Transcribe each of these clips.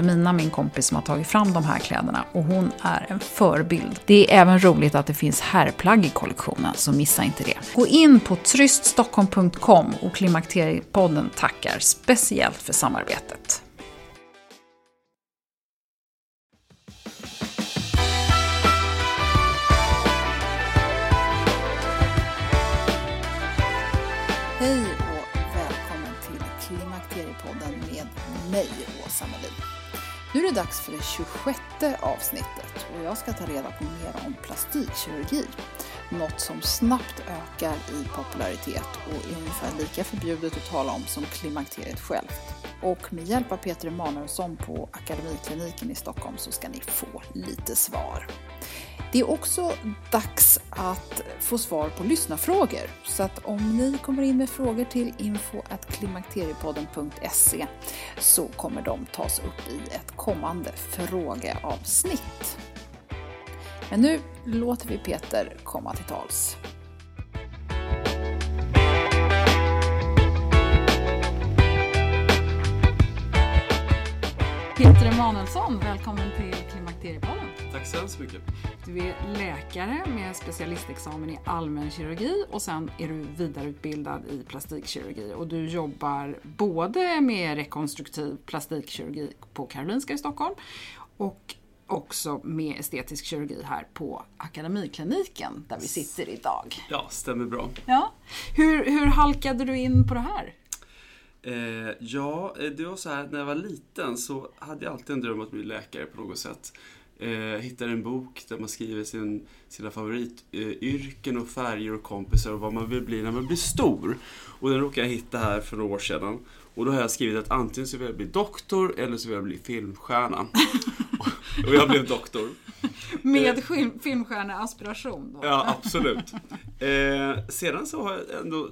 Wilhelmina, min kompis, som har tagit fram de här kläderna och hon är en förebild. Det är även roligt att det finns herrplagg i kollektionen, så missa inte det. Gå in på tryststockholm.com och Klimakteriepodden tackar speciellt för samarbetet. Hej och välkommen till Klimakteriepodden med mig, Åsa Melin. Nu är det dags för det 26 avsnittet och jag ska ta reda på mer om plastikkirurgi. Något som snabbt ökar i popularitet och är ungefär lika förbjudet att tala om som klimakteriet självt. Och med hjälp av Peter Emanuelsson på Akademikliniken i Stockholm så ska ni få lite svar. Det är också dags att få svar på lyssnarfrågor. Så att om ni kommer in med frågor till info.klimakteriepodden.se så kommer de tas upp i ett kommande frågeavsnitt. Men nu låter vi Peter komma till tals. Peter Emanuelsson, välkommen till Klimakteriepodden. Tack så hemskt mycket. Du är läkare med specialistexamen i allmänkirurgi och sen är du vidareutbildad i plastikkirurgi. Och du jobbar både med rekonstruktiv plastikkirurgi på Karolinska i Stockholm och också med estetisk kirurgi här på Akademikliniken där vi sitter idag. Ja, stämmer bra. Ja. Hur, hur halkade du in på det här? Eh, ja, det var så här, när jag var liten så hade jag alltid en dröm att bli läkare på något sätt. Eh, jag hittade en bok där man skriver sin, sina favorityrken och färger och kompisar och vad man vill bli när man blir stor. Och den råkade jag hitta här för några år sedan. Och då har jag skrivit att antingen så vill jag bli doktor eller så vill jag bli filmstjärna. och jag blev doktor. Med filmstjärneaspiration då? Ja, absolut. Eh, sedan så har jag ändå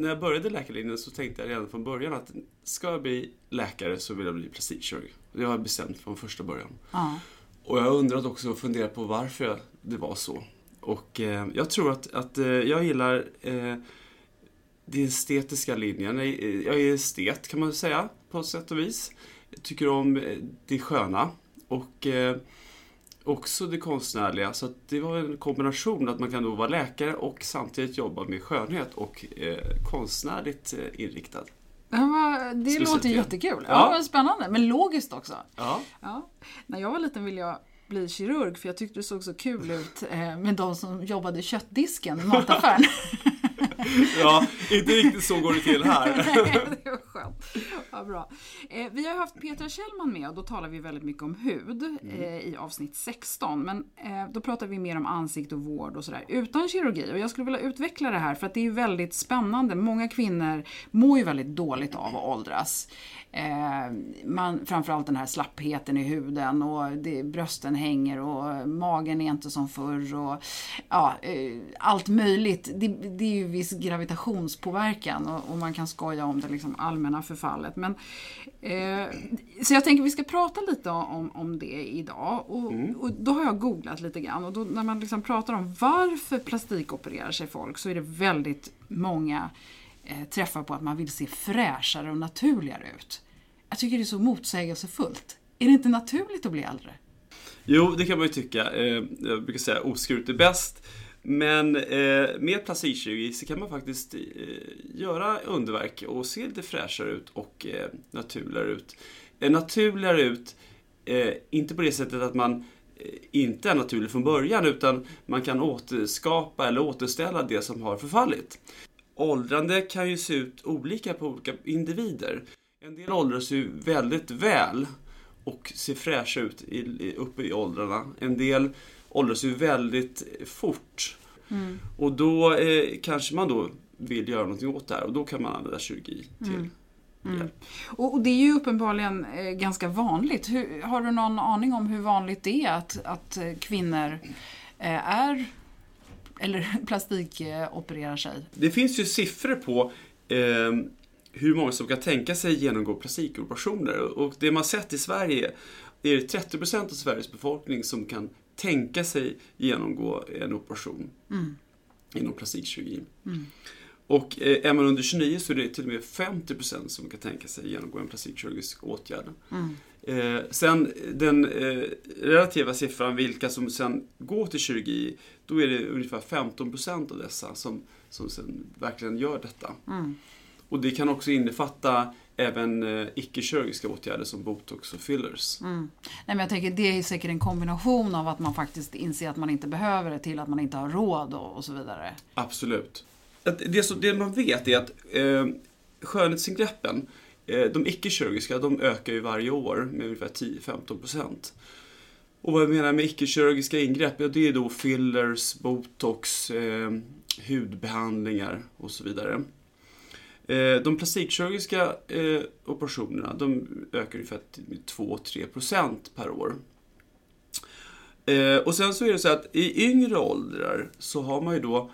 när jag började läkarlinjen så tänkte jag redan från början att ska jag bli läkare så vill jag bli plastikkirurg. Det har jag bestämt från första början. Ja. Och jag har undrat också och funderat på varför det var så. Och eh, jag tror att, att eh, jag gillar eh, den estetiska linjen. Jag är estet kan man säga på sätt och vis. Jag tycker om det sköna och eh, också det konstnärliga. Så det var en kombination att man kan då vara läkare och samtidigt jobba med skönhet och eh, konstnärligt eh, inriktad. Ja, det låter jättekul. Ja. Ja, spännande, men logiskt också. Ja. Ja. När jag var liten ville jag bli kirurg för jag tyckte det såg så kul ut eh, med de som jobbade i köttdisken i mataffären. ja, inte riktigt så går det till här. det var skönt. Ja, bra. Eh, vi har haft Petra Kjellman med och då talar vi väldigt mycket om hud eh, i avsnitt 16. Men eh, då pratar vi mer om ansikte och vård och sådär utan kirurgi. Och jag skulle vilja utveckla det här för att det är väldigt spännande. Många kvinnor mår ju väldigt dåligt av att åldras. Eh, man, framförallt den här slappheten i huden och det, brösten hänger och magen är inte som förr och ja, eh, allt möjligt. Det, det är ju viss gravitationspåverkan och, och, man kan skoja om det liksom allmänna förfallet. Men, eh, så jag tänker vi ska prata lite om, om det idag och, Mm. och då har jag googlat lite grann och då, när man liksom pratar om varför plastikopererar sig folk så är det väldigt många eh, träffar på att man vill se fräschare och naturligare ut. Jag tycker det är så motsägelsefullt. Är det inte naturligt att bli äldre? Jo, det kan man ju tycka. Eh, jag brukar säga oskuret är bäst. Men eh, med plastikkirurgi så kan man faktiskt eh, göra underverk och se lite fräschare ut och eh, naturligare ut. Eh, naturligare ut, eh, inte på det sättet att man eh, inte är naturlig från början utan man kan återskapa eller återställa det som har förfallit. Åldrande kan ju se ut olika på olika individer. En del åldras ju väldigt väl och ser fräscha ut i, uppe i åldrarna. En del åldras ju väldigt fort. Mm. Och då eh, kanske man då vill göra någonting åt det här och då kan man använda kirurgi till mm. Mm. Och, det är ju uppenbarligen eh, ganska vanligt. Hur, har du någon aning om hur vanligt det är att, att eh, kvinnor eh, är eller plastikopererar sig? Det finns ju siffror på eh, hur många som kan tänka sig genomgå plastikoperationer. Och det man sett i Sverige är det 30% av Sveriges befolkning som kan tänka sig genomgå en operation mm. inom plastikkirurgi. Mm. Och eh, är man under 29 så är det till och med 50% som kan tänka sig genomgå en plastikkirurgisk åtgärd. Mm. Eh, sen den eh, relativa siffran, vilka som sen går till kirurgi, då är det ungefär 15% av dessa som, som sen verkligen gör detta. Mm. Och det kan också innefatta även eh, icke-kirurgiska åtgärder som botox och fillers. Mm. Nej, men jag tänker, det är säkert en kombination av att man faktiskt inser att man inte behöver det till att man inte har råd och, och så vidare. Absolut. Det, så, det man vet är att eh, skönhetsingreppen, eh, de icke-kirurgiska, de ökar ju varje år med ungefär 10-15 Och vad jag menar med icke-kirurgiska ingrepp, ja, det är då fillers, botox, eh, hudbehandlingar och så vidare. Eh, de plastikkirurgiska eh, operationerna de ökar ungefär 2-3% per år. Eh, och sen så är det så att i yngre åldrar så har man ju då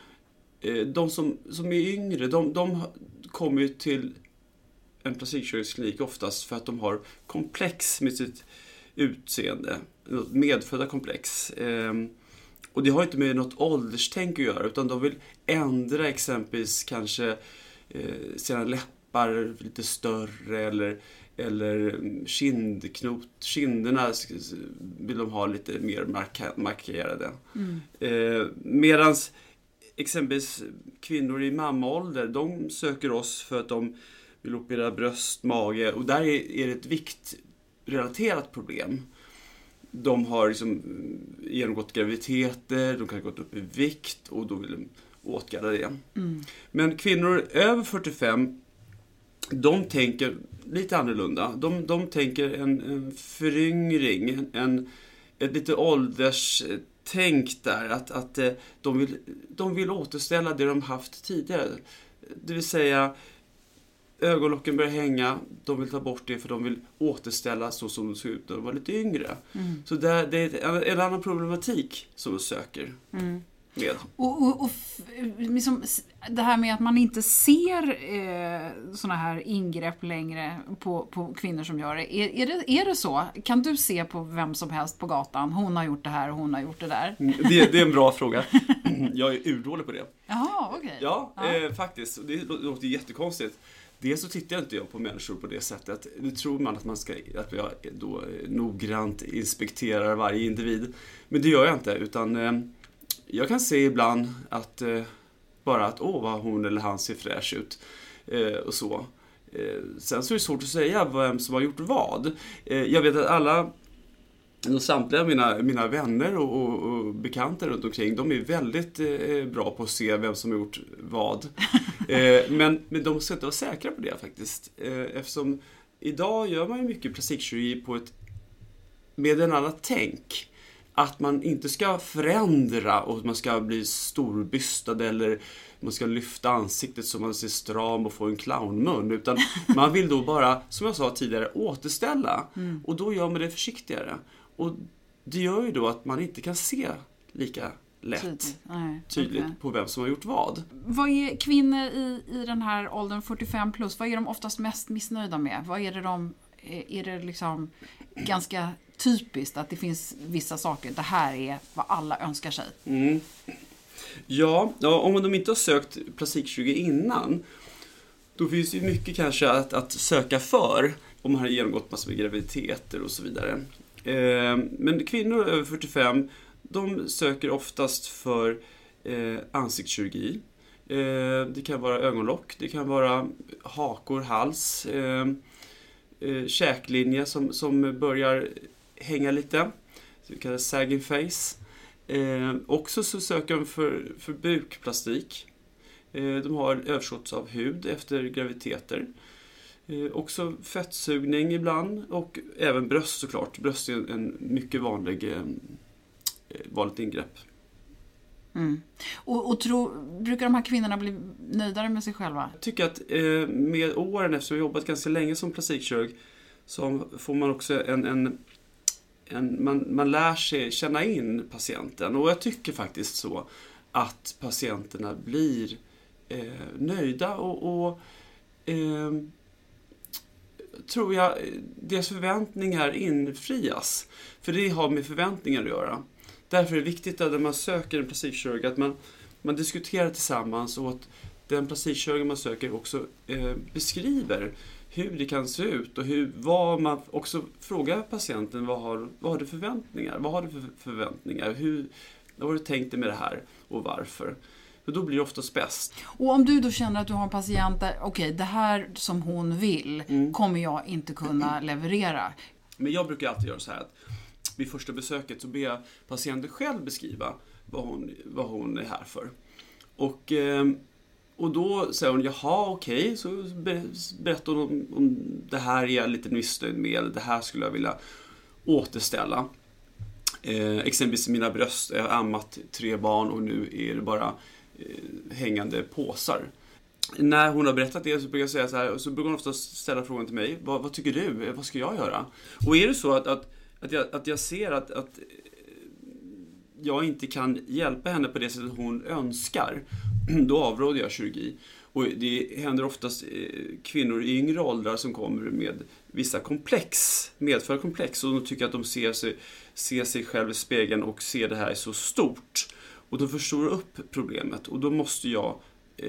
de som, som är yngre, de, de kommer ju till en plastikkirurgisk klinik oftast för att de har komplex med sitt utseende, medfödda komplex. Ehm, och det har inte med något ålderstänk att göra utan de vill ändra exempelvis kanske eh, sina läppar lite större eller, eller kindknot, kinderna vill de ha lite mer marka, markerade. Mm. Eh, medans exempelvis kvinnor i mammaålder, de söker oss för att de vill operera bröst, mage och där är, är det ett viktrelaterat problem. De har liksom genomgått graviditeter, de kan ha gått upp i vikt och då vill de åtgärda det. Mm. Men kvinnor över 45, de tänker lite annorlunda. De, de tänker en, en föryngring, en, ett lite ålderstänk där. Att, att eh, de, vill, de vill återställa det de haft tidigare. Det vill säga, ögonlocken börjar hänga, de vill ta bort det för de vill återställa så som de såg ut när de var lite yngre. Mm. Så det, det är en, annan problematik som de söker. Mm med. Och, och, och liksom, det här med att man inte ser eh, såna här ingrepp längre på, på kvinnor som gör det. Är, är det. är det så? Kan du se på vem som helst på gatan, hon har gjort det här och hon har gjort det där? Mm, det, det är en bra fråga. Jag är urdålig på det. Jaha, okej. Okay. Ja, ja. Eh, faktiskt. Det låter jättekonstigt. Dels så tittar inte jag på människor på det sättet. Nu tror man att, man ska, att jag då eh, noggrant inspekterar varje individ. Men det gör jag inte, utan eh, jag kan se ibland att eh, bara att åh vad hon eller han ser fräsch ut eh, och så. Eh, sen så är det svårt att säga vem som har gjort vad. Eh, jag vet att alla Samtliga mina, mina vänner och, och, och bekanta runt omkring, de är väldigt eh, bra på att se vem som har gjort vad. Eh, men, men de ska inte vara säkra på det faktiskt. Eh, eftersom idag gör man ju mycket plastikkirurgi på ett, med en annat tänk att man inte ska förändra och man ska bli storbystad eller man ska lyfta ansiktet så man ser stram och får en clownmun. Utan man vill då bara, som jag sa tidigare, återställa. Mm. Och då gör man det försiktigare. Och det gör ju då att man inte kan se lika lätt tydligt, Nej, tydligt okay. på vem som har gjort vad. Vad är kvinnor i, i den här åldern 45 plus, vad är de oftast mest missnöjda med? Vad är det de, är det liksom ganska typiskt att det finns vissa saker, det här är vad alla önskar sig? Mm. Ja, om de inte har sökt plastikkirurgi innan, då finns det mycket kanske att, att söka för om man har genomgått massor med graviditeter och så vidare. Eh, men kvinnor över 45, de söker oftast för eh, ansiktskirurgi. Eh, det kan vara ögonlock, det kan vara hakor, hals, eh, eh, käklinje som, som börjar hänga lite. Så vi kallar sagging face. Eh, också så söker de för, för bukplastik. Eh, de har överskott av hud efter graviditeter. Eh, också fettsugning ibland och även bröst såklart. Bröst är en, en mycket vanlig eh, vanligt ingrepp. Mm. Och, och tro, brukar de här kvinnorna bli nöjdare med sig själva? Jag tycker att eh, med åren, eftersom jag jobbat ganska länge som plastikkirurg, så får man också en, en, en man, man lär sig känna in patienten. Och jag tycker faktiskt så att patienterna blir eh, nöjda och, och eh, tror jag deras förväntningar infrias. För det har med förväntningar att göra. Därför är det viktigt att när man söker en plastikkirurg att man, man diskuterar tillsammans och att den plastikkirurgen man söker också eh, beskriver hur det kan se ut och hur, vad man också frågar patienten vad har, vad har du förväntningar? Vad har du för förväntningar? Hur, vad har du tänkt dig med det här och varför? För då blir det oftast bäst. Och om du då känner att du har en patient där, okej, okay, det här som hon vill mm. kommer jag inte kunna leverera. Men jag brukar alltid göra så här att vid första besöket så ber jag patienten själv beskriva vad hon, vad hon är här för. Och, ehm, och då säger hon, jaha okej, okay. så berättar hon om, om det här är jag lite missnöjd med, det här skulle jag vilja återställa. Eh, exempelvis mina bröst, jag har ammat tre barn och nu är det bara eh, hängande påsar. När hon har berättat det så brukar jag säga så här, och så brukar hon ofta ställa frågan till mig, vad, vad tycker du? Vad ska jag göra? Och är det så att, att att jag, att jag ser att, att eh, jag inte kan hjälpa henne på det sättet hon önskar, då avråder jag kirurgi. Och det händer oftast eh, kvinnor i yngre åldrar som kommer med vissa komplex, medför komplex och de tycker att de ser sig, ser sig själv i spegeln och ser det här så stort. Och de förstorar upp problemet och då måste jag eh,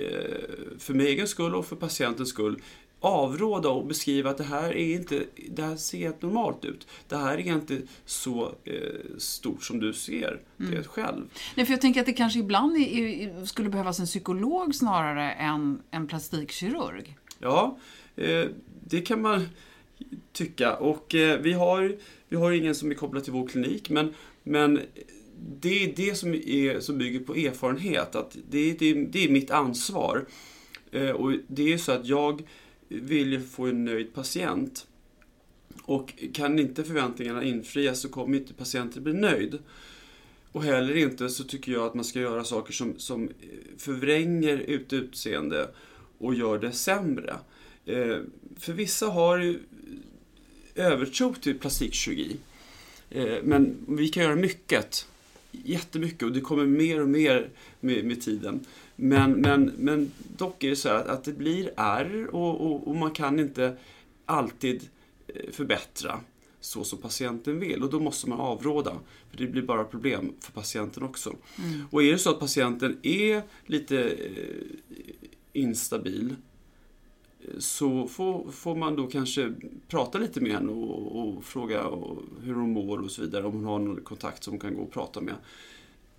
för min egen skull och för patientens skull avråda och beskriva att det här, är inte, det här ser helt normalt ut. Det här är inte så eh, stort som du ser mm. det själv. Nej, för jag tänker att det kanske ibland är, skulle behövas en psykolog snarare än en plastikkirurg. Ja, eh, det kan man tycka. Och eh, vi, har, vi har ingen som är kopplad till vår klinik, men, men det är det som, är, som bygger på erfarenhet. Att det, det, det är mitt ansvar. Eh, och det är så att jag vill ju få en nöjd patient. Och kan inte förväntningarna infrias så kommer inte patienten bli nöjd. Och heller inte så tycker jag att man ska göra saker som, som förvränger ut utseende och gör det sämre. Eh, för vissa har ju övertro till plastikkirurgi. Eh, men vi kan göra mycket, jättemycket och det kommer mer och mer med, med tiden. Men, men, men dock är det så att, att det blir ärr och, och, och, man kan inte alltid eh, förbättra så som patienten vill och då måste man avråda. För det blir bara problem för patienten också. Mm. Och är det så att patienten är lite eh, instabil så får, får man då kanske prata lite med henne och, och fråga hur hon mår och så vidare. Om hon har någon kontakt som hon kan gå och prata med.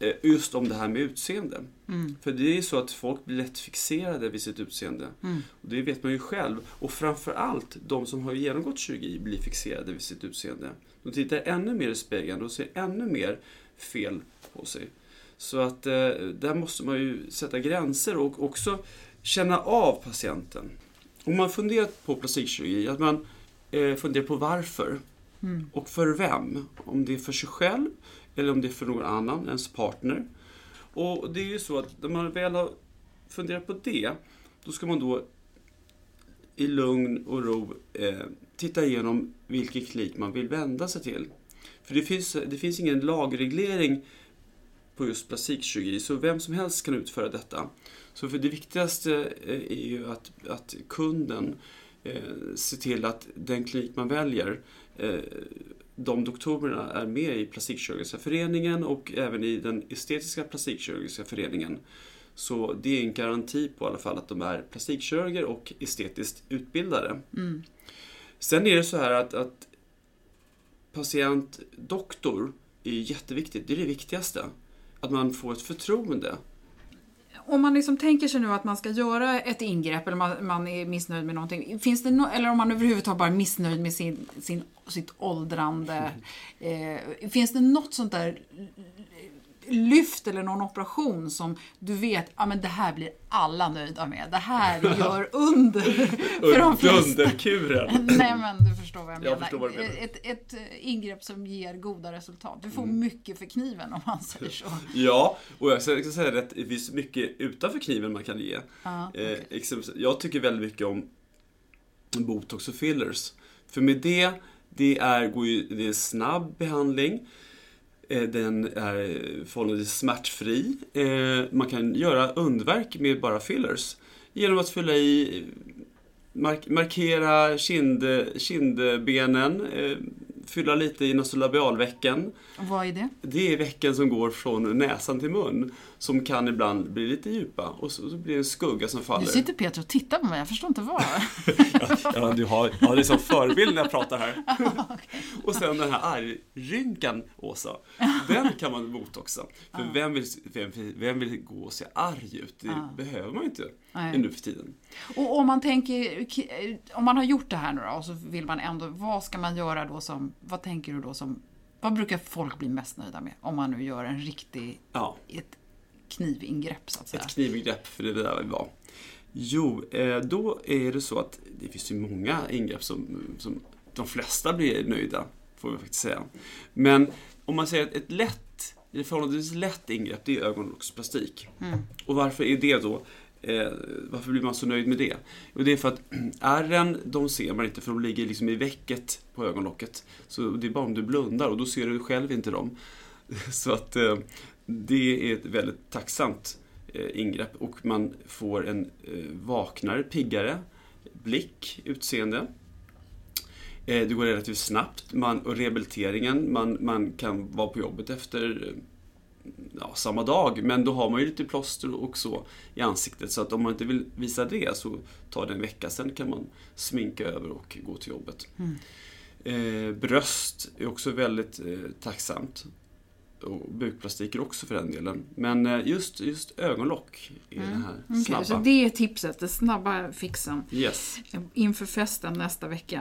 Eh, just om det här med utseende. Mm. För det är så att folk blir lätt fixerade vid sitt utseende. Mm. Och det vet man ju själv. Och framförallt de som har genomgått kirurgi blir fixerade vid sitt utseende. De tittar ännu mer i spegeln och ser ännu mer fel på sig. Så att eh, där måste man ju sätta gränser och också känna av patienten. Om man funderar på plastikkirurgi, att man eh, funderar på varför. Mm. Och för vem? Om det är för sig själv eller om det är för någon annan, ens partner. Och det är ju så att när man väl har funderat på det, då ska man då i lugn och ro eh, titta igenom vilken klinik man vill vända sig till. För det finns, det finns ingen lagreglering på just plastikkirurgi, så vem som helst kan utföra detta. Så för det viktigaste eh, är ju att, att kunden eh, ser till att den klinik man väljer eh, de doktorerna är med i Plastikkirurgiska föreningen och även i den estetiska plastikkirurgiska föreningen. Så det är en garanti på i alla fall att de är plastikkirurger och estetiskt utbildade. Mm. Sen är det så här att, att patient, doktor är jätteviktigt. Det är det viktigaste. Att man får ett förtroende. Om man liksom tänker sig nu att man ska göra ett ingrepp eller man, man är missnöjd med någonting. Finns det no eller om man överhuvudtaget bara är missnöjd med sin, sin, sitt åldrande. Eh, finns det något sånt där lyft eller någon operation som du vet, ja men det här blir alla nöjda med. Det här gör under för de flesta. Dunderkuren. Nej men du förstår vad jag menar. Jag förstår vad menar. Ett, ett eh, ingrepp som ger goda resultat. Du får Mm. mycket för kniven om man säger så. Ja, och jag ska säga att det finns mycket utanför kniven man kan ge. Ja, Eh, exempelvis, jag tycker väldigt mycket om botox och fillers. För med det, det är, går ju, det är en snabb behandling. Eh, den är förhållandevis smärtfri. Eh, man kan göra underverk med bara fillers. Genom att fylla i, markera kind, kindbenen, eh, fylla lite i nasolabialvecken. Vad är det? Det är vecken som går från näsan till mun. Som kan ibland bli lite djupa och så, så blir det en skugga som Nu faller. sitter Peter och tittar på mig, jag förstår inte vad. Ja, du har, jag har det som förebild när jag pratar här. Och sen den här argrynkan, Åsa. Den kan man botoxa. För vem, vill, vem, vem vill gå och se arg ut? Det Ja. behöver man ju inte Nej. nu för tiden. Och om man tänker, om man har gjort det här nu då och så vill man ändå, vad ska man göra då som, vad tänker du då som, vad brukar folk bli mest nöjda med? Om man nu gör en riktig, Ja, ett knivingrepp så att säga. ett knivingrepp, för det är det där vi var. Jo, eh, då är det så att det finns ju många ingrepp som, som de flesta blir nöjda, får vi faktiskt säga. Men om man säger att ett lätt, ett förhållandevis lätt ingrepp, det är ögonlocksplastik. Mm. Och varför är det då? Eh, varför blir man så nöjd med det? Jo, det är för att ärren, de ser man inte för de ligger liksom i väcket på ögonlocket. Så det är bara om du blundar och då ser du själv inte dem. Så att eh, det är ett väldigt tacksamt eh, ingrepp och man får en eh, vaknare, piggare blick, utseende. Eh, det går relativt snabbt man, och rehabiliteringen, man, man kan vara på jobbet efter eh, ja, samma dag, men då har man ju lite plåster och så i ansiktet. Så att om man inte vill visa det så tar det en vecka, sen kan man sminka över och gå till jobbet. Eh, bröst är också väldigt eh, tacksamt. Och bukplastik är också för den delen. Men eh, just, just ögonlock är den här Okej, snabba. så det är tipset, den snabba fixen Yes. inför festen nästa vecka.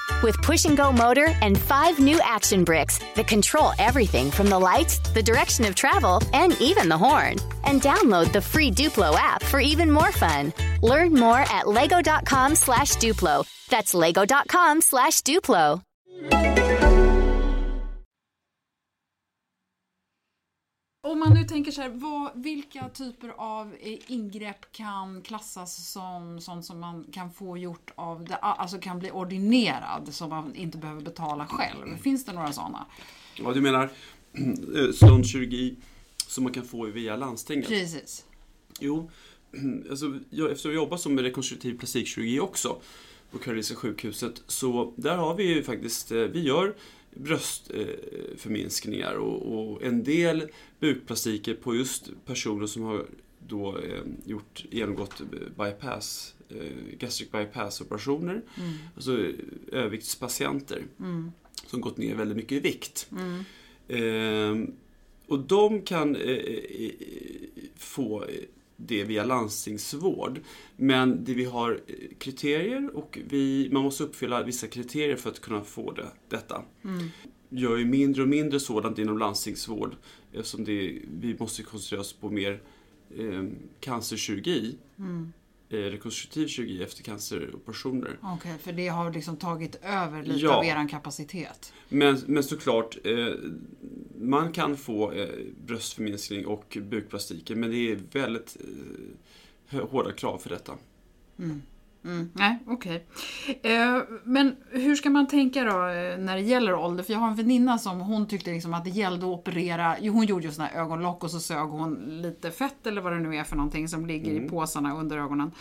with push and go motor and five new action bricks that control everything from the lights, the direction of travel, and even the horn. And download the free Duplo app for even more fun. Learn more at lego.com slash Duplo. That's lego.com slash Duplo. Om man nu tänker så här, vad, vilka typer av eh, ingrepp kan klassas som sånt som man kan få gjort av det, alltså kan bli ordinerad som man inte behöver betala själv? Finns det några sådana? Ja, du menar eh, ståndkirurgi som man kan få via landstinget? Precis. Jo, alltså, jag, eftersom jag jobbar som med rekonstruktiv plastikkirurgi också på Karolinska sjukhuset, så där har vi ju faktiskt, eh, vi gör bröstförminskningar och, och en del bukplastiker på just personer som har då eh, gjort, genomgått bypass, eh, gastric bypass operationer, Mm. alltså eh, överviktspatienter Mm. som gått ner väldigt mycket i vikt. Mm. Ehm, och de kan eh, eh, få det via landstingsvård. Men det vi har eh, kriterier och vi, man måste uppfylla vissa kriterier för att kunna få det, detta. Mm. Gör ju mindre och mindre sådant inom landstingsvård eftersom det, vi måste koncentrera oss på mer eh, cancerkirurgi, Mm. eh, rekonstruktiv kirurgi efter canceroperationer. Okej, för det har liksom tagit över lite Ja. av eran kapacitet. Men, men såklart, eh, man kan få eh, bröstförminskning och bukplastiker men det är väldigt eh, hårda krav för detta. Mm. Mm. Nej, okej. Eh, men hur ska man tänka då eh, när det gäller ålder? För jag har en väninna som hon tyckte liksom att det gällde att operera. Jo, hon gjorde ju såna här ögonlock och så sög hon lite fett eller vad det nu är för någonting som ligger i påsarna under ögonen.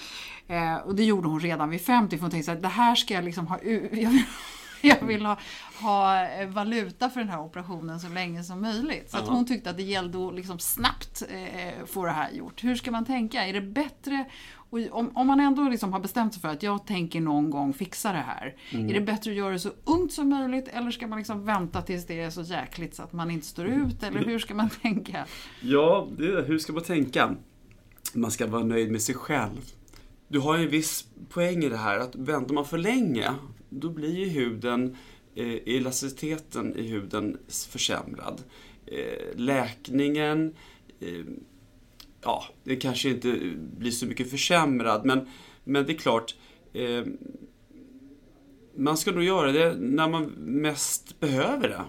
Eh, och det gjorde hon redan vid 50 för hon tänkte här, det här ska jag liksom ha ut. Jag vill, ha, ha eh, valuta för den här operationen så länge som möjligt. Så Ja. hon tyckte att det gällde att liksom snabbt eh, få det här gjort. Hur ska man tänka? Är det bättre, om, om man ändå liksom har bestämt sig för att jag tänker någon gång fixa det här. Mm. Är det bättre att göra det så ungt som möjligt eller ska man liksom vänta tills det är så jäkligt så att man inte står ut? Eller hur ska man tänka? Ja, det, hur ska man tänka? Man ska vara nöjd med sig själv. Du har ju en viss poäng i det här att väntar man för länge, då blir ju huden, eh, elasticiteten i huden försämrad. Eh, läkningen, eh, ja, det kanske inte blir så mycket försämrad, men, men det är klart, eh, man ska nog göra det när man mest behöver det,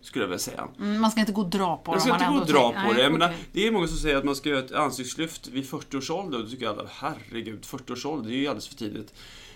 skulle jag vilja säga. Mm, man ska inte gå och dra på det ska om inte man gå och dra på det. Jag Nej, menar, det är många som säger att man ska göra ett ansiktslyft vid 40 års ålder. Och då tycker alla, herregud, 40 års ålder, det är ju alldeles för tidigt.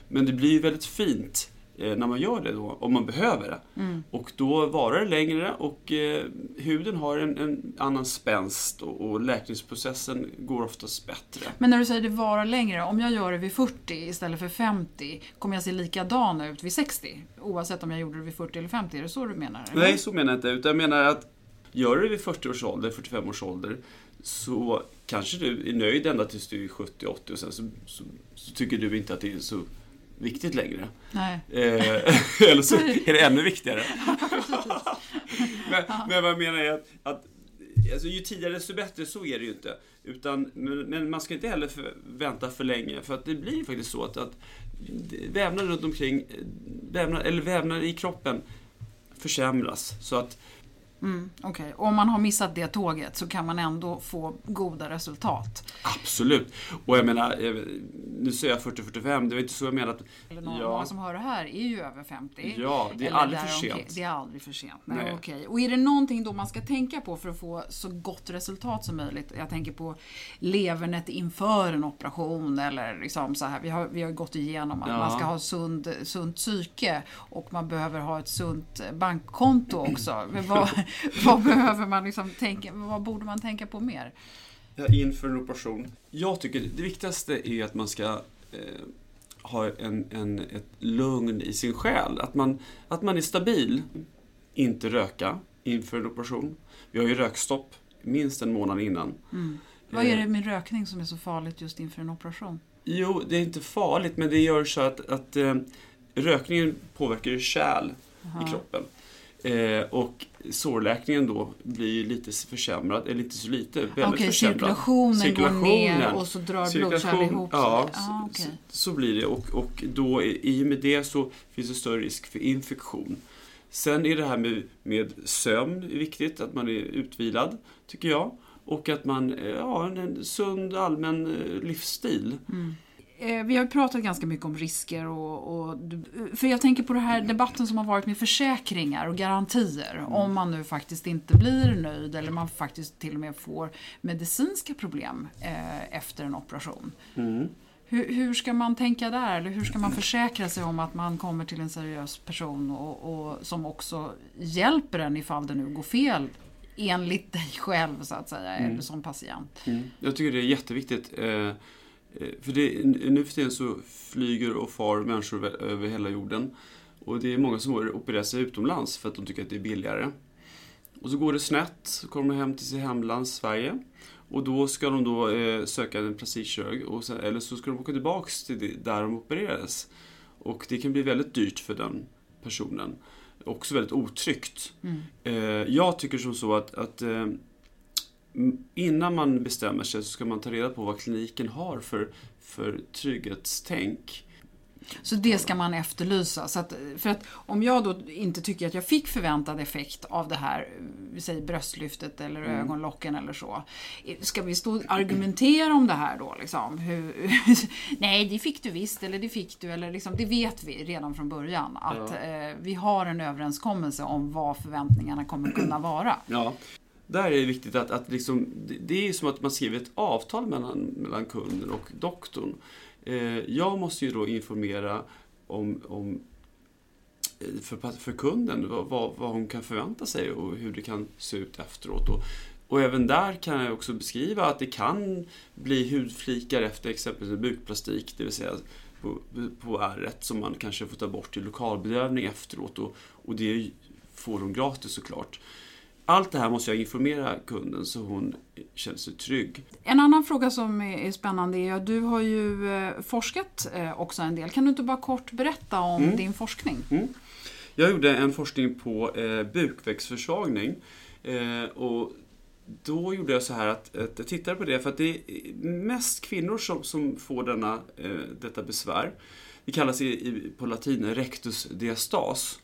Men det blir ju väldigt fint när man gör det då, om man behöver det. Mm. Och då varar det längre och eh, huden har en, en annan spänst och, och läkningsprocessen går oftast bättre. Men när du säger det varar längre, om jag gör det vid 40 istället för 50, kommer jag se likadan ut vid 60? Oavsett om jag gjorde det vid 40 eller 50, är det så du menar? eller? Nej, så menar jag inte. Utan jag menar att gör du det vid 40 års ålder, 45 års ålder, så kanske du är nöjd ända tills du är 70-80 och sen så, så, så tycker du inte att det är så viktigt längre. Nej. Eh, eller så är det ännu viktigare. men, men vad jag menar är att, att alltså, ju tidigare desto bättre, så är det ju inte. Utan, men, men man ska inte heller för, vänta för länge, för att det blir ju faktiskt så att, att vävnader runt omkring, vävnader, eller vävnader i kroppen försämras. Så att Mm, Okej, Och om man har missat det tåget så kan man ändå få goda resultat. Absolut. Och jag menar, eh, nu säger jag 40-45, det var inte så jag menade. Eller någon, Ja. Många som hör det här är ju över 50. Ja, det är Eller aldrig för sent. Det är aldrig för sent. Nej, Nej. Okej. Och är det någonting då man ska tänka på för att få så gott resultat som möjligt? Jag tänker på levernet inför en operation eller liksom så här. Vi har, vi har gått igenom att Ja. man ska ha sund, sunt psyke och man behöver ha ett sunt bankkonto också. Men vad, vad behöver man liksom tänka, vad borde man tänka på mer? Ja, inför en operation. Jag tycker det viktigaste är att man ska eh, ha en, en, ett lugn i sin själ. Att man, att man är stabil. Inte röka inför en operation. Vi har ju rökstopp minst en månad innan. Vad är det med rökning som är så farligt just inför en operation? Jo, det är inte farligt, men det gör så att, att eh, rökningen påverkar kärl i kroppen. Eh, och sårläkningen då blir lite försämrad, eller inte så lite, väldigt Okej, försämrad. cirkulationen, går ner och så drar blodkärl Cirkulation, ihop sig. Ja, Ah, så, okej. så blir det. Och, och då, i och med det så finns det större risk för infektion. Sen är det här med, med sömn viktigt, att man är utvilad, tycker jag. Och att man eh, har en, en sund allmän eh, livsstil. Eh, Vi har ju pratat ganska mycket om risker och, och... För jag tänker på den här debatten som har varit med försäkringar och garantier. Om man nu faktiskt inte blir nöjd eller man faktiskt till och med får medicinska problem eh, efter en operation. Hur, hur ska man tänka där? Eller hur ska man försäkra sig om att man kommer till en seriös person och, och som också hjälper en ifall det nu går fel enligt dig själv så att säga, eller som patient? Jag tycker det är jätteviktigt. Eh, eh, för det, nu för tiden så flyger och far människor över- hela jorden. Och det är många som opererar sig utomlands för att de tycker att det är billigare. Och så går det snett, så kommer de hem till sitt hemland Sverige. Och då ska de då eh, söka en plastikkirurg, eller så ska de åka tillbaks till det, där de opererades. Och det kan bli väldigt dyrt för den personen. Också väldigt otryggt. Eh, jag tycker som så att, att eh, innan man bestämmer sig så ska man ta reda på vad kliniken har för, för trygghetstänk. Så det ska man efterlysa. Så att, för att om jag då inte tycker att jag fick förväntad effekt av det här, säger bröstlyftet eller Mm. ögonlocken eller så. Ska vi stå och argumentera om det här då? Liksom? Hur, nej, det fick du visst, eller det fick du, eller liksom, det vet vi redan från början. Att eh, vi har en överenskommelse om vad förväntningarna kommer kunna vara. Ja. Där är det viktigt att, att liksom, det- är som att man skriver ett avtal mellan, mellan kunden och doktorn. Eh, jag måste ju då informera om, om eh, för, för kunden vad, vad, hon kan förvänta sig och hur det kan se ut efteråt. Och, och även där kan jag också beskriva att det kan bli hudflikar efter exempelvis bukplastik, det vill säga på, på ärret som man kanske får ta bort i lokalbedövning efteråt och, och det får de gratis såklart. Allt det här måste jag informera kunden så hon känner sig trygg. En annan fråga som är spännande är att du har ju eh, forskat eh, också en del. Kan du inte bara kort berätta om mm. din forskning? Mm. Jag gjorde en forskning på eh, bukväxtförsvagning. Eh, och då gjorde jag så här att, att jag tittade på det för att det är mest kvinnor som, som får denna, eh, detta besvär. Det kallas i, i, på latin rectus diastas.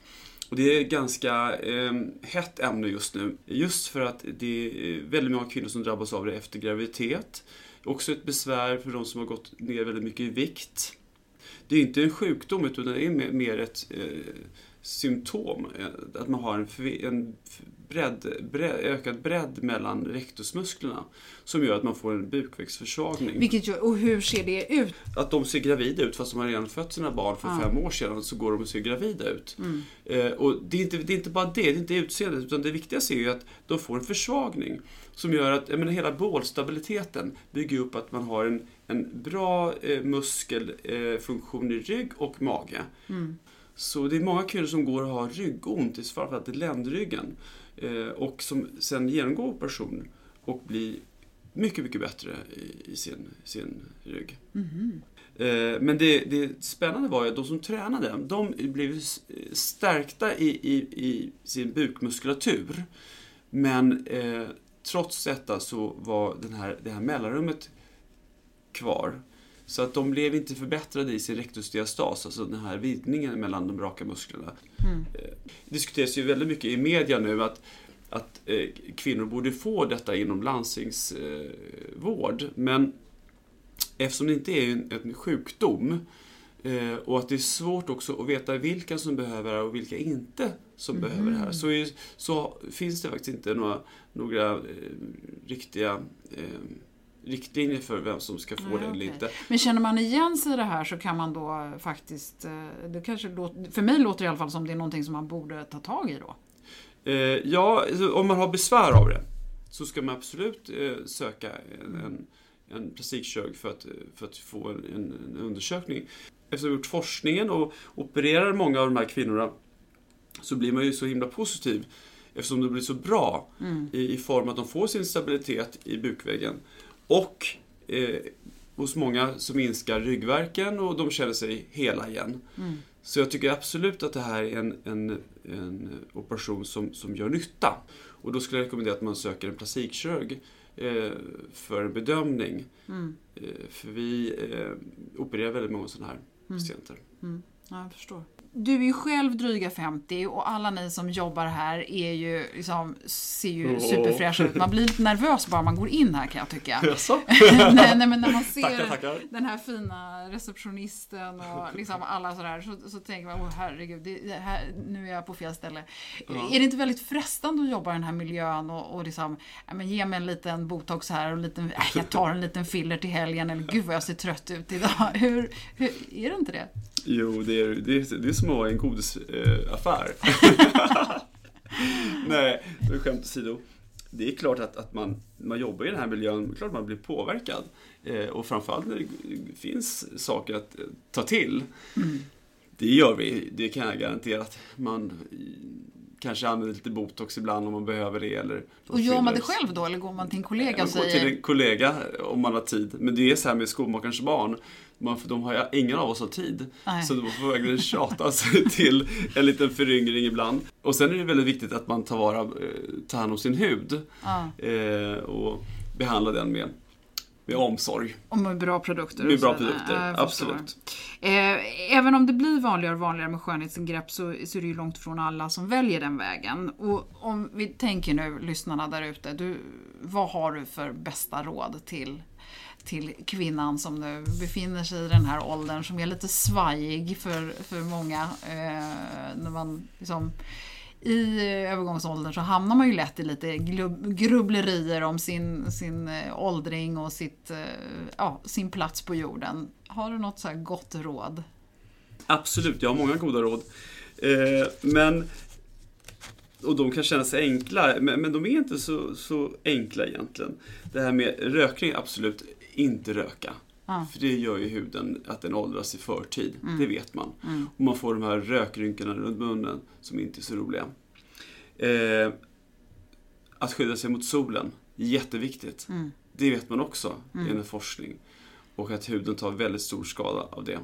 Och det är ett ganska eh, hett ämne just nu. Just för att det är väldigt många kvinnor som drabbas av det efter graviditet. Också ett besvär för de som har gått ner väldigt mycket i vikt. Det är inte en sjukdom utan det är mer ett eh, symptom. Eh, att man har en, en bredd, bredd, ökad bredd mellan rektusmusklerna som gör att man får en bukväxtförsvagning. Vilket gör, och hur ser det ut? Att de ser gravida ut fast de har redan fött sina barn för ja. fem år sedan så går de och ser gravida ut. Mm. Eh, och det är, inte, det är inte bara det, det är inte utseendet utan det viktigaste är ju att de får en försvagning som gör att menar, hela bålstabiliteten bygger upp att man har en, en bra eh, muskelfunktion eh, i rygg och mage. Mm. Så det är många kvinnor som går och har ryggont, framförallt i ländryggen. Eh, och som sen genomgår operation och blir mycket, mycket bättre i sin, sin rygg. Mm. Men det, det spännande var ju att de som tränade, de blev stärkta i, i, i sin bukmuskulatur. Men eh, trots detta så var den här, det här mellanrummet kvar. Så att de blev inte förbättrade i sin rektusdiastas, alltså den här vidgningen mellan de raka musklerna. Mm. Det diskuteras ju väldigt mycket i media nu att, att eh, kvinnor borde få detta inom landstingsvård. Eh, Men eftersom det inte är en, en sjukdom eh, och att det är svårt också att veta vilka som behöver det och vilka inte som mm. behöver det här. Så, är, så finns det faktiskt inte några, några eh, riktiga eh, riktlinjer för vem som ska få Nej, det eller inte. Men känner man igen sig i det här så kan man då faktiskt, eh, det kanske låter, för mig låter det i alla fall som det är någonting som man borde ta tag i då? Eh, ja, om man har besvär av det så ska man absolut eh, söka en, en, en plastikkirurg för att, för att få en, en, undersökning. Efter att ha gjort forskningen och opererar många av de här kvinnorna så blir man ju så himla positiv eftersom det blir så bra mm. i, i form att de får sin stabilitet i bukväggen och eh, hos många så minskar ryggverken och de känner sig hela igen. Mm. Så jag tycker absolut att det här är en, en, en, operation som, som gör nytta. Och då skulle jag rekommendera att man söker en plastikkirurg eh, för en bedömning. Mm. Eh, för vi eh, opererar väldigt många sådana här mm. patienter. Mm. Ja, jag förstår. Du är ju själv dryga 50 och alla ni som jobbar här är ju, liksom, ser ju superfräscha ut. Man blir lite nervös bara man går in här kan jag tycka. nej, nej, men när man ser tackar, tackar. den här fina receptionisten och liksom alla sådär så, så tänker man, åh herregud, det, det här, nu är jag på fel ställe. Ja. Är det inte väldigt frestande att jobba i den här miljön och, och liksom, ja, men ge mig en liten botox här och en liten, äh, jag tar en liten filler till helgen eller gud vad jag ser trött ut idag. Hur, hur är det inte det? Jo, det är, det är, det är som att vara i en godisaffär. Nej, det är skämt åsido. Det är klart att, att man, man jobbar i den här miljön, klart man blir påverkad. Eh, och framförallt när det finns saker att ta till. Mm. Det gör vi, det kan jag garantera att man kanske använder lite botox ibland om man behöver det. Eller och gör man det själv då eller går man till en kollega? Man går till en kollega om man har tid. Men det är så här med skomakarens barn. Man, de har, ingen av oss har tid. Nej. Så de får verkligen tjata sig till en liten föryngring ibland. Och sen är det väldigt viktigt att man tar, vara, eh, tar hand om sin hud. Ah. Eh, och behandlar den med med omsorg. Och med bra produkter. Med bra produkter, absolut. Eh, även om det blir vanligare och vanligare med skönhetsingrepp så, så är det ju långt ifrån alla som väljer den vägen. Och om vi tänker nu, lyssnarna där ute, vad har du för bästa råd till till kvinnan som nu befinner sig i den här åldern som är lite svajig för, för många. Eh, när man liksom, I övergångsåldern så hamnar man ju lätt i lite grubblerier om sin, sin eh, åldring och sitt, eh, ja, sin plats på jorden. Har du något så gott råd? Absolut, jag har många goda råd. Eh, men och de kan kännas enkla, men, men de är inte så, så enkla egentligen. Det här med rökning, absolut inte röka. Ja. För det gör ju huden att den åldras i förtid. Mm. Det vet man. Och man får de här rökrynkorna runt munnen som inte är så roliga. Eh, att skydda sig mot solen, jätteviktigt. Mm. Det vet man också genom forskning. Och att huden tar väldigt stor skada av det.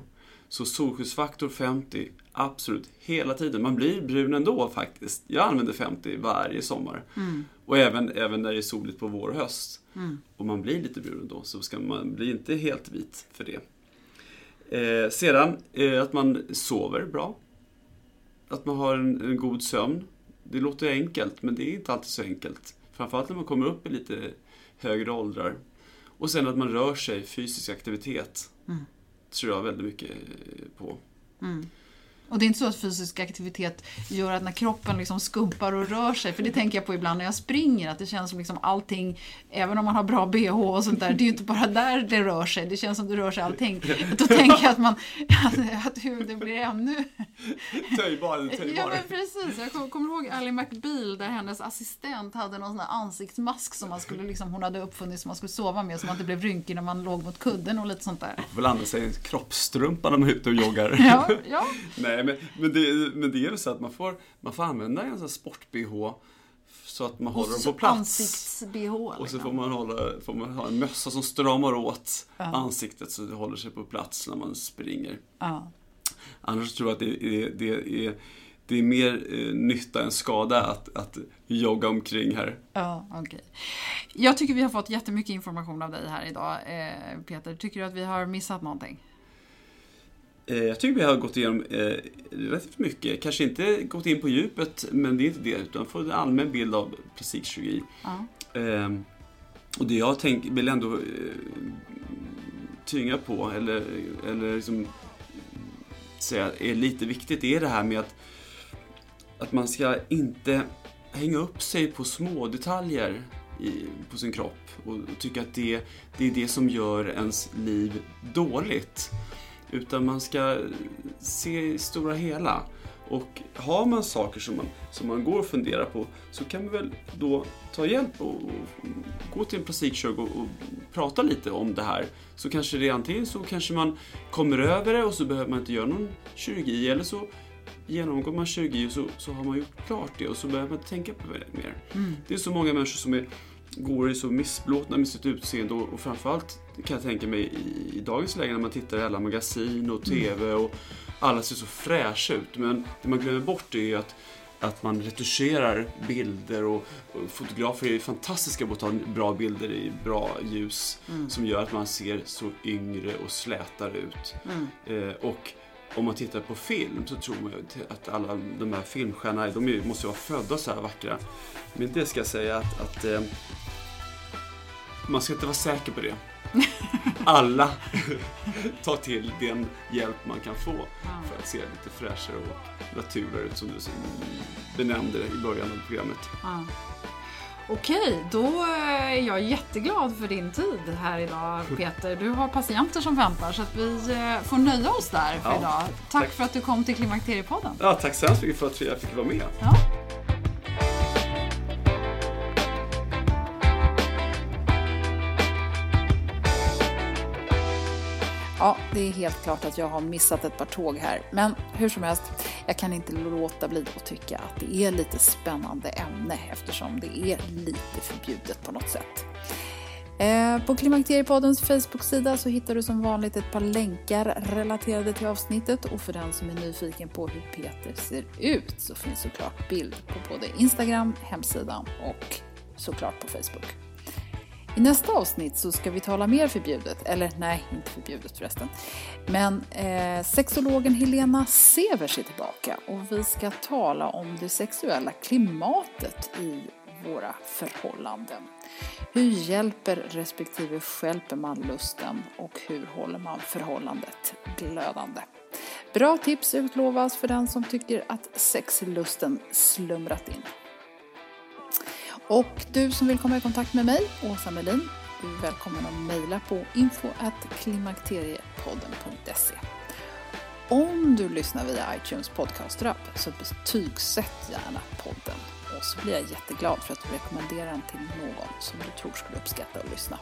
Så solskyddsfaktor 50, absolut, hela tiden. Man blir brun ändå faktiskt. Jag använder 50 varje sommar. Mm. Och även, även när det är soligt på vår och höst. Och man blir lite brun ändå, så ska man bli inte helt vit för det. Eh, sedan, eh, att man sover bra. Att man har en, en god sömn. Det låter enkelt, men det är inte alltid så enkelt. Framförallt när man kommer upp i lite högre åldrar. Och sen att man rör sig, fysisk aktivitet. Tror jag väldigt mycket på. på. Och det är inte så att fysisk aktivitet gör att när kroppen liksom skumpar och rör sig, för det tänker jag på ibland när jag springer, att det känns som liksom allting, även om man har bra bh och sånt där, det är ju inte bara där det rör sig, det känns som det rör sig allting. Då tänker jag att, man, att, att huden blir ännu... Töjbar eller Ja töjbar? men precis, jag kommer, kommer ihåg Ally McBeal där hennes assistent hade någon sån här ansiktsmask som man skulle liksom, hon hade uppfunnit som man skulle sova med så man inte blev rynkig när man låg mot kudden och lite sånt där. Man får landa sig i en kroppstrumpa när man är ute och joggar. Ja, ja. Nej, men, men, det, men det är väl så att man får, man får använda en sån sport-bh så att man håller dem på plats. Och så liksom. får man, hålla, får man ha en mössa som stramar åt ansiktet så det håller sig på plats när man springer. Ja. Annars tror jag att det är, det är, det är mer eh, nytta än skada att, att jogga omkring här. Ja, okej. Jag tycker vi har fått jättemycket information av dig här idag, eh, Peter. Tycker du att vi har missat någonting? Eh, Jag tycker vi har gått igenom eh, relativt mycket. Kanske inte gått in på djupet, men det är inte det. Utan få en allmän bild av plastikkirurgi. Ja. Eh, och det jag tänk, vill ändå eh, tynga på, eller, eller liksom säga är lite viktigt, är det här med att, att man ska inte hänga upp sig på små detaljer i, på sin kropp och, och tycka att det, det är det som gör ens liv dåligt. Utan man ska se stora hela. Och har man saker som man, som man går och funderar på så kan man väl då ta hjälp och, och gå till en plastikkirurg och, och prata lite om det här. Så kanske det antingen så kanske man kommer över det och så behöver man inte göra någon kirurgi eller så genomgår man kirurgi och så, så har man gjort klart det och så behöver man inte tänka på det mer. Det är så många människor som är, går i så missblåtna med sitt utseende och, och framförallt kan jag tänka mig i, i dagens läge när man tittar i alla magasin och TV och alla ser så fräscha ut. Men det man glömmer bort är ju att, att man retuscherar bilder och, och fotografer är fantastiska på att ta bra bilder i bra ljus som gör att man ser så yngre och slätare ut. Eh, och om man tittar på film så tror man ju att alla de här filmstjärnorna, de måste ju vara födda så här vackra. Men det ska jag säga att, att eh, man ska inte vara säker på det. Alla tar till den hjälp man kan få för att se lite fräschare och naturligare ut som du benämnde det i början av programmet. Ja. Okej, då är jag jätteglad för din tid här idag Peter. Du har patienter som väntar så att vi eh, får nöja oss där för Ja, idag. Tack, tack. för att du kom till Klimakteriepodden. Ja, tack så hemskt mycket för att jag fick vara med. Ja. Det är helt klart att jag har missat ett par tåg här. Men hur som helst, jag kan inte låta bli att tycka att det är lite spännande ämne eftersom det är lite förbjudet på något sätt. Eh, på Klimakteriepoddens Facebook-sida så hittar du som vanligt ett par länkar relaterade till avsnittet och för den som är nyfiken på hur Peter ser ut så finns såklart bild på både Instagram, hemsidan och såklart på Facebook. I nästa avsnitt så ska vi tala mer förbjudet, eller nej, inte förbjudet förresten. Men eh, sexologen Helena Severs är tillbaka och vi ska tala om det sexuella klimatet i våra förhållanden. Hur hjälper respektive stjälper man lusten och hur håller man förhållandet glödande? Bra tips utlovas för den som tycker att sexlusten slumrat in. Och du som vill komma i kontakt med mig, Åsa Melin, du är välkommen att mejla på info.klimakteriepodden.se. Om du lyssnar via iTunes podcastrapp så betygsätt gärna podden och så blir jag jätteglad för att du rekommenderar den till någon som du tror skulle uppskatta att lyssna.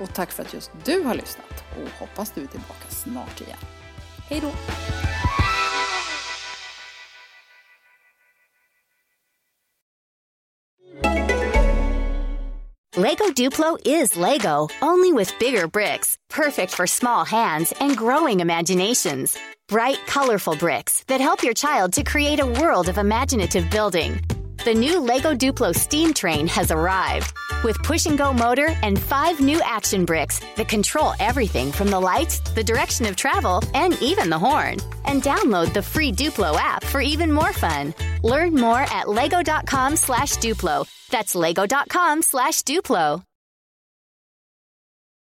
Och tack för att just du har lyssnat och hoppas du är tillbaka snart igen. Hej då! Lego Duplo is Lego, only with bigger bricks, perfect for small hands and growing imaginations. Bright, colorful bricks that help your child to create a world of imaginative building. The new Lego Duplo steam train has arrived with push and go motor and five new action bricks that control everything from the lights, the direction of travel, and even the horn. And download the free Duplo app for even more fun. Learn more at lego.com slash Duplo. That's lego.com slash Duplo.